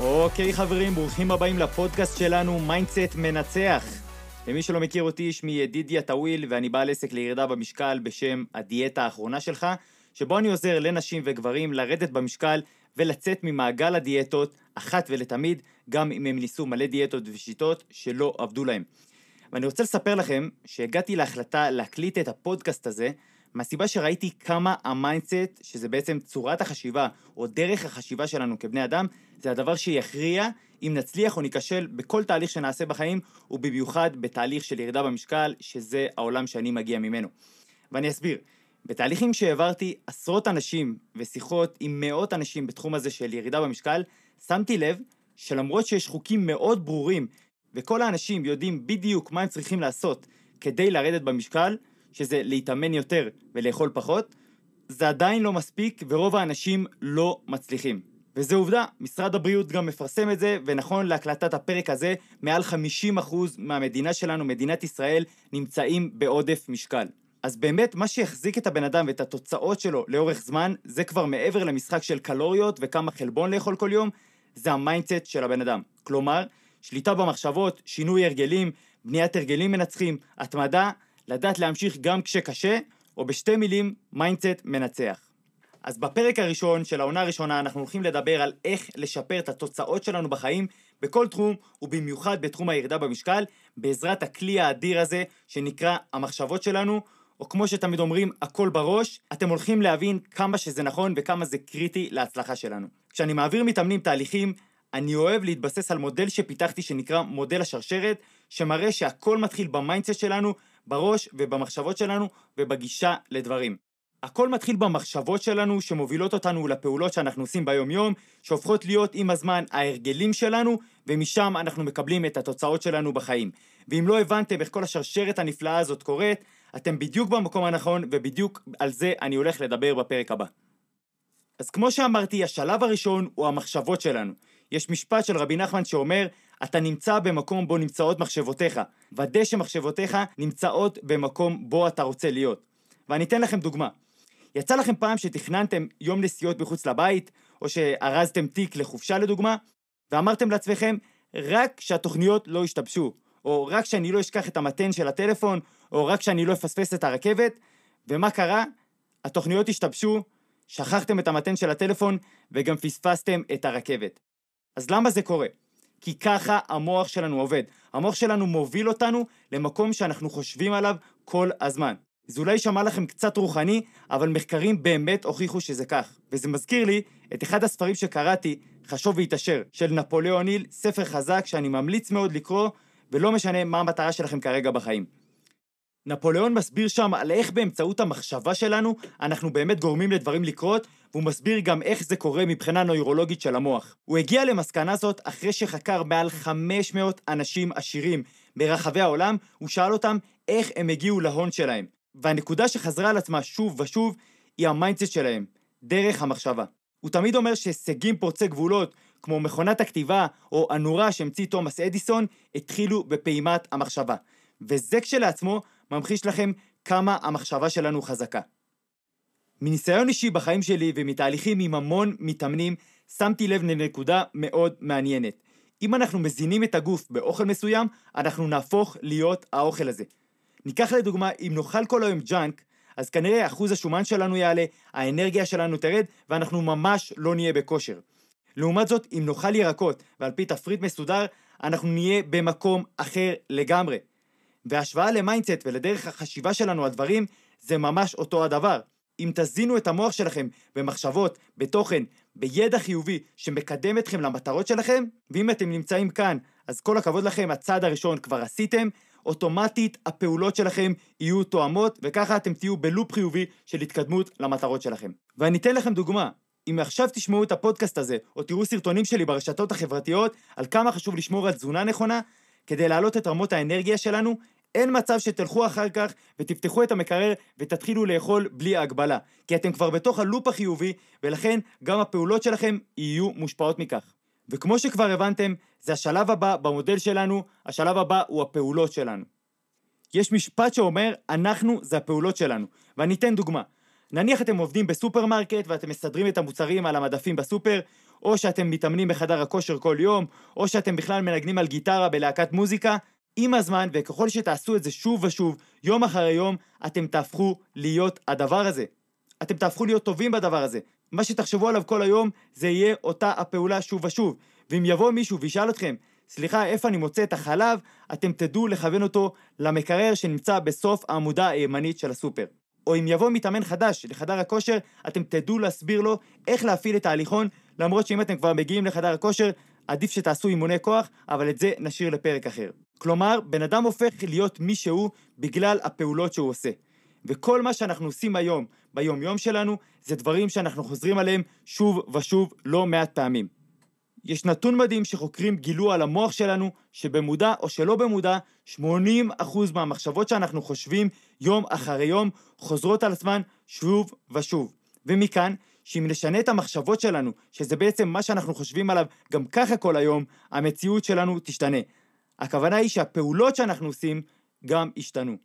אוקיי חברים, ברוכים הבאים לפודקאסט שלנו, מיינדסט מנצח. למי שלא מכיר אותי, שמי ידידיה טוויל, ואני בעל עסק לירידה במשקל בשם הדיאטה האחרונה שלך, שבו אני עוזר לנשים וגברים לרדת במשקל ולצאת ממעגל הדיאטות אחת ולתמיד, גם אם הם ניסו מלא דיאטות ושיטות שלא עבדו להם. ואני רוצה לספר לכם שהגעתי להחלטה להקליט את הפודקאסט הזה, מהסיבה שראיתי כמה המיינדסט, שזה בעצם צורת החשיבה, או דרך החשיבה שלנו כבני אדם, זה הדבר שיכריע אם נצליח או ניכשל בכל תהליך שנעשה בחיים, ובמיוחד בתהליך של ירידה במשקל, שזה העולם שאני מגיע ממנו. ואני אסביר. בתהליכים שהעברתי עשרות אנשים ושיחות עם מאות אנשים בתחום הזה של ירידה במשקל, שמתי לב שלמרות שיש חוקים מאוד ברורים, וכל האנשים יודעים בדיוק מה הם צריכים לעשות כדי לרדת במשקל, שזה להתאמן יותר ולאכול פחות, זה עדיין לא מספיק ורוב האנשים לא מצליחים. וזה עובדה, משרד הבריאות גם מפרסם את זה, ונכון להקלטת הפרק הזה, מעל 50% מהמדינה שלנו, מדינת ישראל, נמצאים בעודף משקל. אז באמת, מה שיחזיק את הבן אדם ואת התוצאות שלו לאורך זמן, זה כבר מעבר למשחק של קלוריות וכמה חלבון לאכול כל יום, זה המיינדסט של הבן אדם. כלומר, שליטה במחשבות, שינוי הרגלים, בניית הרגלים מנצחים, התמדה, לדעת להמשיך גם כשקשה, או בשתי מילים, מיינדסט מנצח. אז בפרק הראשון של העונה הראשונה אנחנו הולכים לדבר על איך לשפר את התוצאות שלנו בחיים בכל תחום, ובמיוחד בתחום הירידה במשקל, בעזרת הכלי האדיר הזה שנקרא המחשבות שלנו, או כמו שתמיד אומרים, הכל בראש, אתם הולכים להבין כמה שזה נכון וכמה זה קריטי להצלחה שלנו. כשאני מעביר מתאמנים תהליכים, אני אוהב להתבסס על מודל שפיתחתי שנקרא מודל השרשרת, שמראה שהכל מתחיל במיינדסט שלנו, בראש ובמחשבות שלנו ובגישה לדברים. הכל מתחיל במחשבות שלנו שמובילות אותנו לפעולות שאנחנו עושים ביום יום, שהופכות להיות עם הזמן ההרגלים שלנו, ומשם אנחנו מקבלים את התוצאות שלנו בחיים. ואם לא הבנתם איך כל השרשרת הנפלאה הזאת קורית, אתם בדיוק במקום הנכון, ובדיוק על זה אני הולך לדבר בפרק הבא. אז כמו שאמרתי, השלב הראשון הוא המחשבות שלנו. יש משפט של רבי נחמן שאומר, אתה נמצא במקום בו נמצאות מחשבותיך, ודא שמחשבותיך נמצאות במקום בו אתה רוצה להיות. ואני אתן לכם דוגמה. יצא לכם פעם שתכננתם יום נסיעות מחוץ לבית, או שארזתם תיק לחופשה לדוגמה, ואמרתם לעצמכם, רק שהתוכניות לא ישתבשו, או רק שאני לא אשכח את המתן של הטלפון, או רק שאני לא אפספס את הרכבת, ומה קרה? התוכניות השתבשו, שכחתם את המתן של הטלפון, וגם פספסתם את הרכבת. אז למה זה קורה? כי ככה המוח שלנו עובד. המוח שלנו מוביל אותנו למקום שאנחנו חושבים עליו כל הזמן. זה אולי יישמע לכם קצת רוחני, אבל מחקרים באמת הוכיחו שזה כך. וזה מזכיר לי את אחד הספרים שקראתי, חשוב והתעשר, של נפוליאון היל, ספר חזק שאני ממליץ מאוד לקרוא, ולא משנה מה המטרה שלכם כרגע בחיים. נפוליאון מסביר שם על איך באמצעות המחשבה שלנו אנחנו באמת גורמים לדברים לקרות, והוא מסביר גם איך זה קורה מבחינה נוירולוגית של המוח. הוא הגיע למסקנה זאת אחרי שחקר מעל 500 אנשים עשירים ברחבי העולם, הוא שאל אותם איך הם הגיעו להון שלהם. והנקודה שחזרה על עצמה שוב ושוב היא המיינדסט שלהם, דרך המחשבה. הוא תמיד אומר שהישגים פורצי גבולות, כמו מכונת הכתיבה או הנורה שהמציא תומאס אדיסון, התחילו בפעימת המחשבה. וזה כשלעצמו ממחיש לכם כמה המחשבה שלנו חזקה. מניסיון אישי בחיים שלי ומתהליכים עם המון מתאמנים, שמתי לב לנקודה מאוד מעניינת. אם אנחנו מזינים את הגוף באוכל מסוים, אנחנו נהפוך להיות האוכל הזה. ניקח לדוגמה, אם נאכל כל היום ג'אנק, אז כנראה אחוז השומן שלנו יעלה, האנרגיה שלנו תרד, ואנחנו ממש לא נהיה בכושר. לעומת זאת, אם נאכל ירקות, ועל פי תפריט מסודר, אנחנו נהיה במקום אחר לגמרי. והשוואה למיינדסט ולדרך החשיבה שלנו על דברים, זה ממש אותו הדבר. אם תזינו את המוח שלכם במחשבות, בתוכן, בידע חיובי שמקדם אתכם למטרות שלכם, ואם אתם נמצאים כאן, אז כל הכבוד לכם, הצעד הראשון כבר עשיתם, אוטומטית הפעולות שלכם יהיו תואמות, וככה אתם תהיו בלופ חיובי של התקדמות למטרות שלכם. ואני אתן לכם דוגמה. אם עכשיו תשמעו את הפודקאסט הזה, או תראו סרטונים שלי ברשתות החברתיות על כמה חשוב לשמור על תזונה נכונה, כדי להעלות את רמות האנרגיה שלנו, אין מצב שתלכו אחר כך ותפתחו את המקרר ותתחילו לאכול בלי הגבלה. כי אתם כבר בתוך הלופ החיובי, ולכן גם הפעולות שלכם יהיו מושפעות מכך. וכמו שכבר הבנתם, זה השלב הבא במודל שלנו, השלב הבא הוא הפעולות שלנו. יש משפט שאומר, אנחנו זה הפעולות שלנו. ואני אתן דוגמה. נניח אתם עובדים בסופרמרקט ואתם מסדרים את המוצרים על המדפים בסופר, או שאתם מתאמנים בחדר הכושר כל יום, או שאתם בכלל מנגנים על גיטרה בלהקת מוזיקה, עם הזמן, וככל שתעשו את זה שוב ושוב, יום אחרי יום, אתם תהפכו להיות הדבר הזה. אתם תהפכו להיות טובים בדבר הזה. מה שתחשבו עליו כל היום, זה יהיה אותה הפעולה שוב ושוב. ואם יבוא מישהו וישאל אתכם, סליחה, איפה אני מוצא את החלב, אתם תדעו לכוון אותו למקרר שנמצא בסוף העמודה הימנית של הסופר. או אם יבוא מתאמן חדש לחדר הכושר, אתם תדעו להסביר לו איך להפעיל את ההליכון, למרות שאם אתם כבר מגיעים לחדר הכושר, עדיף שתעשו אימוני כוח, אבל את זה נשאיר לפרק אחר. כלומר, בן אדם הופך להיות מי שהוא בגלל הפעולות שהוא עושה. וכל מה שאנחנו עושים היום, ביום יום שלנו, זה דברים שאנחנו חוזרים עליהם שוב ושוב לא מעט פעמים. יש נתון מדהים שחוקרים גילו על המוח שלנו, שבמודע או שלא במודע, 80% מהמחשבות שאנחנו חושבים יום אחרי יום חוזרות על עצמן שוב ושוב. ומכאן, שאם נשנה את המחשבות שלנו, שזה בעצם מה שאנחנו חושבים עליו גם ככה כל היום, המציאות שלנו תשתנה. הכוונה היא שהפעולות שאנחנו עושים גם ישתנו.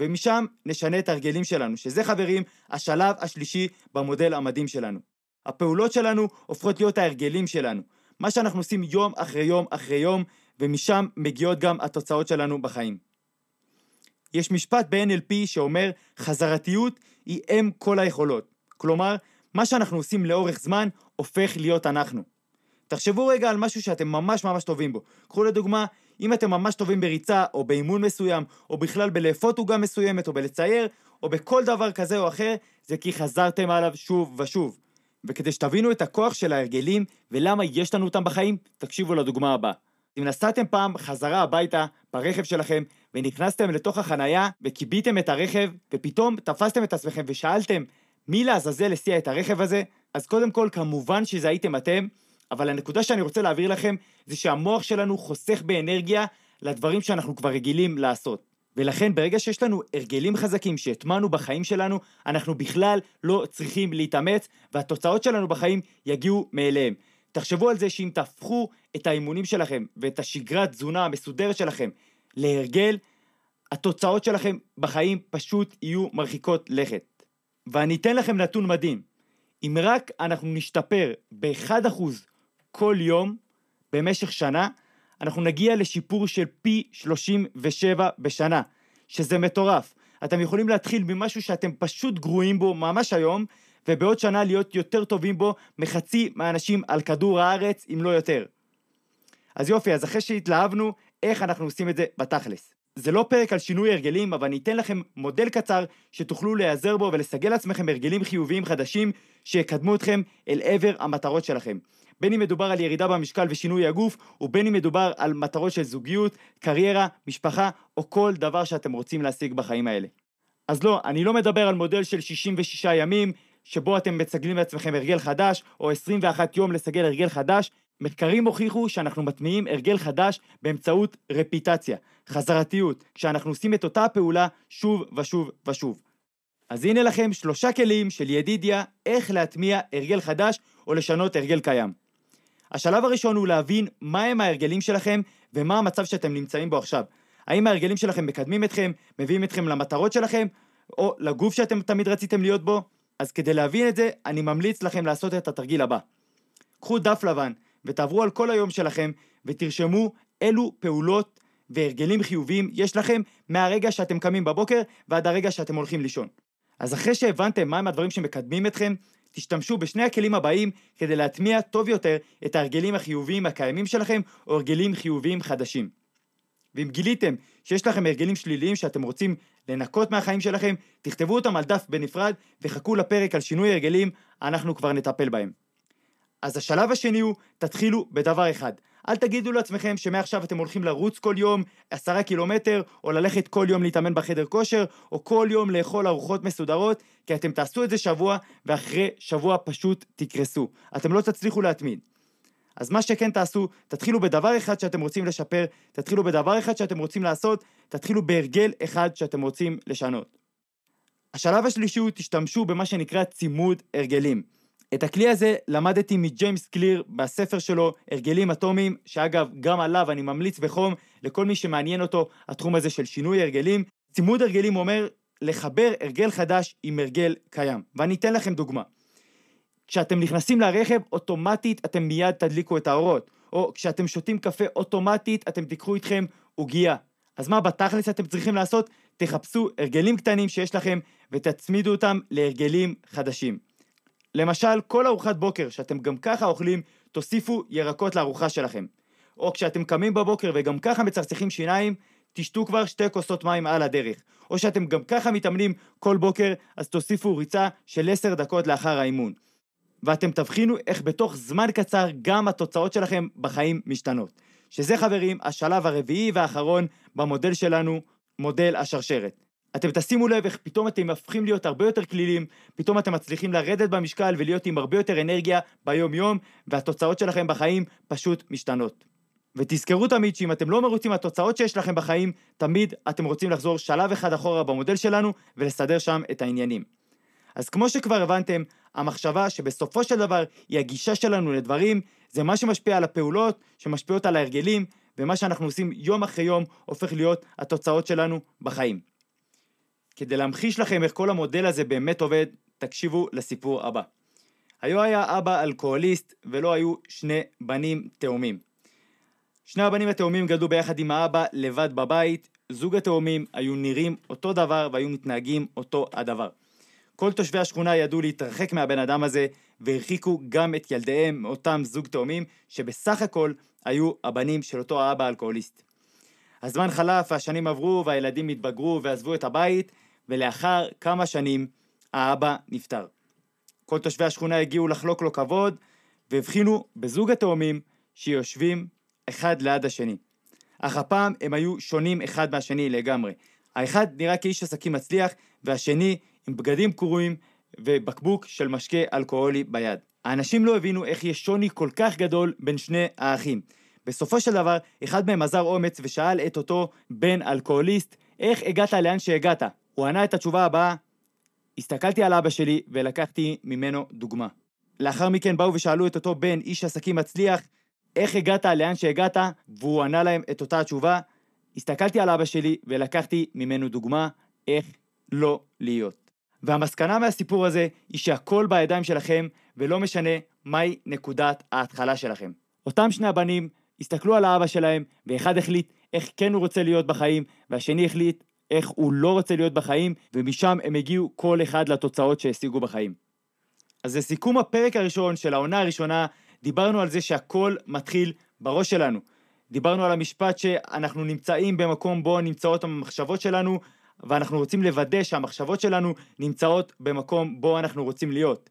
ומשם נשנה את ההרגלים שלנו, שזה חברים השלב השלישי במודל המדהים שלנו. הפעולות שלנו הופכות להיות ההרגלים שלנו. מה שאנחנו עושים יום אחרי יום אחרי יום, ומשם מגיעות גם התוצאות שלנו בחיים. יש משפט ב-NLP שאומר חזרתיות היא אם כל היכולות. כלומר, מה שאנחנו עושים לאורך זמן הופך להיות אנחנו. תחשבו רגע על משהו שאתם ממש ממש טובים בו. קחו לדוגמה, אם אתם ממש טובים בריצה, או באימון מסוים, או בכלל בלאפות עוגה מסוימת, או בלצייר, או בכל דבר כזה או אחר, זה כי חזרתם עליו שוב ושוב. וכדי שתבינו את הכוח של ההרגלים ולמה יש לנו אותם בחיים, תקשיבו לדוגמה הבאה. אם נסעתם פעם חזרה הביתה ברכב שלכם ונכנסתם לתוך החנייה וכיביתם את הרכב ופתאום תפסתם את עצמכם ושאלתם מי לעזאזל הסיע את הרכב הזה, אז קודם כל כמובן שזה הייתם אתם, אבל הנקודה שאני רוצה להעביר לכם זה שהמוח שלנו חוסך באנרגיה לדברים שאנחנו כבר רגילים לעשות. ולכן ברגע שיש לנו הרגלים חזקים שהטמענו בחיים שלנו, אנחנו בכלל לא צריכים להתאמץ, והתוצאות שלנו בחיים יגיעו מאליהם. תחשבו על זה שאם תהפכו את האימונים שלכם ואת השגרת תזונה המסודרת שלכם להרגל, התוצאות שלכם בחיים פשוט יהיו מרחיקות לכת. ואני אתן לכם נתון מדהים. אם רק אנחנו נשתפר ב-1% כל יום במשך שנה, אנחנו נגיע לשיפור של פי 37 בשנה, שזה מטורף. אתם יכולים להתחיל ממשהו שאתם פשוט גרועים בו ממש היום, ובעוד שנה להיות יותר טובים בו מחצי מהאנשים על כדור הארץ, אם לא יותר. אז יופי, אז אחרי שהתלהבנו, איך אנחנו עושים את זה בתכלס. זה לא פרק על שינוי הרגלים, אבל אני אתן לכם מודל קצר שתוכלו להיעזר בו ולסגל לעצמכם הרגלים חיוביים חדשים שיקדמו אתכם אל עבר המטרות שלכם. בין אם מדובר על ירידה במשקל ושינוי הגוף, ובין אם מדובר על מטרות של זוגיות, קריירה, משפחה, או כל דבר שאתם רוצים להשיג בחיים האלה. אז לא, אני לא מדבר על מודל של 66 ימים, שבו אתם מצגלים לעצמכם הרגל חדש, או 21 יום לסגל הרגל חדש. מחקרים הוכיחו שאנחנו מטמיעים הרגל חדש באמצעות רפיטציה, חזרתיות, כשאנחנו עושים את אותה הפעולה שוב ושוב ושוב. אז הנה לכם שלושה כלים של ידידיה איך להטמיע הרגל חדש או לשנות הרגל קיים. השלב הראשון הוא להבין מהם ההרגלים שלכם ומה המצב שאתם נמצאים בו עכשיו. האם ההרגלים שלכם מקדמים אתכם, מביאים אתכם למטרות שלכם, או לגוף שאתם תמיד רציתם להיות בו? אז כדי להבין את זה, אני ממליץ לכם לעשות את התרגיל הבא. קחו דף לבן ותעברו על כל היום שלכם ותרשמו אילו פעולות והרגלים חיוביים יש לכם מהרגע שאתם קמים בבוקר ועד הרגע שאתם הולכים לישון. אז אחרי שהבנתם מהם הדברים שמקדמים אתכם, תשתמשו בשני הכלים הבאים כדי להטמיע טוב יותר את ההרגלים החיוביים הקיימים שלכם או הרגלים חיוביים חדשים. ואם גיליתם שיש לכם הרגלים שליליים שאתם רוצים לנקות מהחיים שלכם, תכתבו אותם על דף בנפרד וחכו לפרק על שינוי הרגלים, אנחנו כבר נטפל בהם. אז השלב השני הוא, תתחילו בדבר אחד. אל תגידו לעצמכם שמעכשיו אתם הולכים לרוץ כל יום עשרה קילומטר, או ללכת כל יום להתאמן בחדר כושר, או כל יום לאכול ארוחות מסודרות, כי אתם תעשו את זה שבוע, ואחרי שבוע פשוט תקרסו. אתם לא תצליחו להתמיד. אז מה שכן תעשו, תתחילו בדבר אחד שאתם רוצים לשפר, תתחילו בדבר אחד שאתם רוצים לעשות, תתחילו בהרגל אחד שאתם רוצים לשנות. השלב השלישי הוא תשתמשו במה שנקרא צימוד הרגלים. את הכלי הזה למדתי מג'יימס קליר בספר שלו, הרגלים אטומיים, שאגב, גם עליו אני ממליץ בחום לכל מי שמעניין אותו התחום הזה של שינוי הרגלים. צימוד הרגלים אומר לחבר הרגל חדש עם הרגל קיים. ואני אתן לכם דוגמה. כשאתם נכנסים לרכב, אוטומטית אתם מיד תדליקו את האורות. או כשאתם שותים קפה, אוטומטית אתם תיקחו איתכם עוגייה. אז מה בתכלס אתם צריכים לעשות? תחפשו הרגלים קטנים שיש לכם ותצמידו אותם להרגלים חדשים. למשל, כל ארוחת בוקר שאתם גם ככה אוכלים, תוסיפו ירקות לארוחה שלכם. או כשאתם קמים בבוקר וגם ככה מצחצחים שיניים, תשתו כבר שתי כוסות מים על הדרך. או שאתם גם ככה מתאמנים כל בוקר, אז תוסיפו ריצה של עשר דקות לאחר האימון. ואתם תבחינו איך בתוך זמן קצר גם התוצאות שלכם בחיים משתנות. שזה חברים, השלב הרביעי והאחרון במודל שלנו, מודל השרשרת. אתם תשימו לב איך פתאום אתם הופכים להיות הרבה יותר כלילים, פתאום אתם מצליחים לרדת במשקל ולהיות עם הרבה יותר אנרגיה ביום יום, והתוצאות שלכם בחיים פשוט משתנות. ותזכרו תמיד שאם אתם לא מרוצים מהתוצאות שיש לכם בחיים, תמיד אתם רוצים לחזור שלב אחד אחורה במודל שלנו ולסדר שם את העניינים. אז כמו שכבר הבנתם, המחשבה שבסופו של דבר היא הגישה שלנו לדברים, זה מה שמשפיע על הפעולות, שמשפיעות על ההרגלים, ומה שאנחנו עושים יום אחרי יום הופך להיות התוצאות שלנו בחיים. כדי להמחיש לכם איך כל המודל הזה באמת עובד, תקשיבו לסיפור הבא. היו היה אבא אלכוהוליסט ולא היו שני בנים תאומים. שני הבנים התאומים גדלו ביחד עם האבא לבד בבית, זוג התאומים היו נראים אותו דבר והיו מתנהגים אותו הדבר. כל תושבי השכונה ידעו להתרחק מהבן אדם הזה והרחיקו גם את ילדיהם מאותם זוג תאומים שבסך הכל היו הבנים של אותו האבא האלכוהוליסט. הזמן חלף והשנים עברו והילדים התבגרו ועזבו את הבית ולאחר כמה שנים האבא נפטר. כל תושבי השכונה הגיעו לחלוק לו כבוד והבחינו בזוג התאומים שיושבים אחד ליד השני. אך הפעם הם היו שונים אחד מהשני לגמרי. האחד נראה כאיש עסקים מצליח והשני עם בגדים קרועים ובקבוק של משקה אלכוהולי ביד. האנשים לא הבינו איך יש שוני כל כך גדול בין שני האחים. בסופו של דבר, אחד מהם עזר אומץ ושאל את אותו בן אלכוהוליסט, איך הגעת לאן שהגעת? הוא ענה את התשובה הבאה, הסתכלתי על אבא שלי ולקחתי ממנו דוגמה. לאחר מכן באו ושאלו את אותו בן, איש עסקים מצליח, איך הגעת לאן שהגעת? והוא ענה להם את אותה התשובה, הסתכלתי על אבא שלי ולקחתי ממנו דוגמה איך לא להיות. והמסקנה מהסיפור הזה היא שהכל בידיים שלכם ולא משנה מהי נקודת ההתחלה שלכם. אותם שני הבנים הסתכלו על האבא שלהם ואחד החליט איך כן הוא רוצה להיות בחיים והשני החליט איך הוא לא רוצה להיות בחיים ומשם הם הגיעו כל אחד לתוצאות שהשיגו בחיים. אז לסיכום הפרק הראשון של העונה הראשונה דיברנו על זה שהכל מתחיל בראש שלנו. דיברנו על המשפט שאנחנו נמצאים במקום בו נמצאות המחשבות שלנו ואנחנו רוצים לוודא שהמחשבות שלנו נמצאות במקום בו אנחנו רוצים להיות.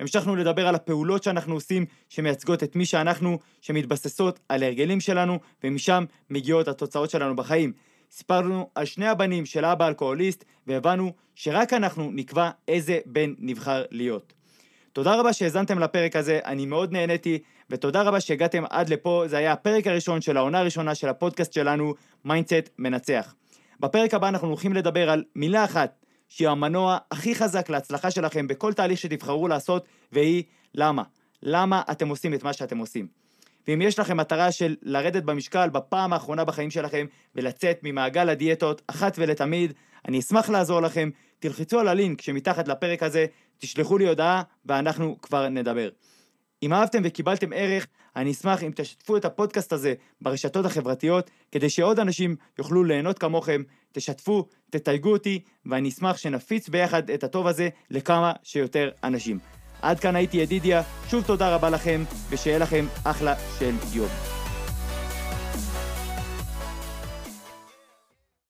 המשכנו לדבר על הפעולות שאנחנו עושים שמייצגות את מי שאנחנו, שמתבססות על ההרגלים שלנו ומשם מגיעות התוצאות שלנו בחיים. סיפרנו על שני הבנים של אבא אלכוהוליסט והבנו שרק אנחנו נקבע איזה בן נבחר להיות. תודה רבה שהאזנתם לפרק הזה, אני מאוד נהניתי, ותודה רבה שהגעתם עד לפה, זה היה הפרק הראשון של העונה הראשונה של הפודקאסט שלנו, מיינדסט מנצח. בפרק הבא אנחנו הולכים לדבר על מילה אחת, שהיא המנוע הכי חזק להצלחה שלכם בכל תהליך שתבחרו לעשות, והיא למה. למה אתם עושים את מה שאתם עושים. ואם יש לכם מטרה של לרדת במשקל בפעם האחרונה בחיים שלכם ולצאת ממעגל הדיאטות אחת ולתמיד, אני אשמח לעזור לכם, תלחצו על הלינק שמתחת לפרק הזה, תשלחו לי הודעה ואנחנו כבר נדבר. אם אהבתם וקיבלתם ערך, אני אשמח אם תשתפו את הפודקאסט הזה ברשתות החברתיות, כדי שעוד אנשים יוכלו ליהנות כמוכם, תשתפו, תתייגו אותי, ואני אשמח שנפיץ ביחד את הטוב הזה לכמה שיותר אנשים. עד כאן הייתי ידידיה, שוב תודה רבה לכם, ושיהיה לכם אחלה של יום.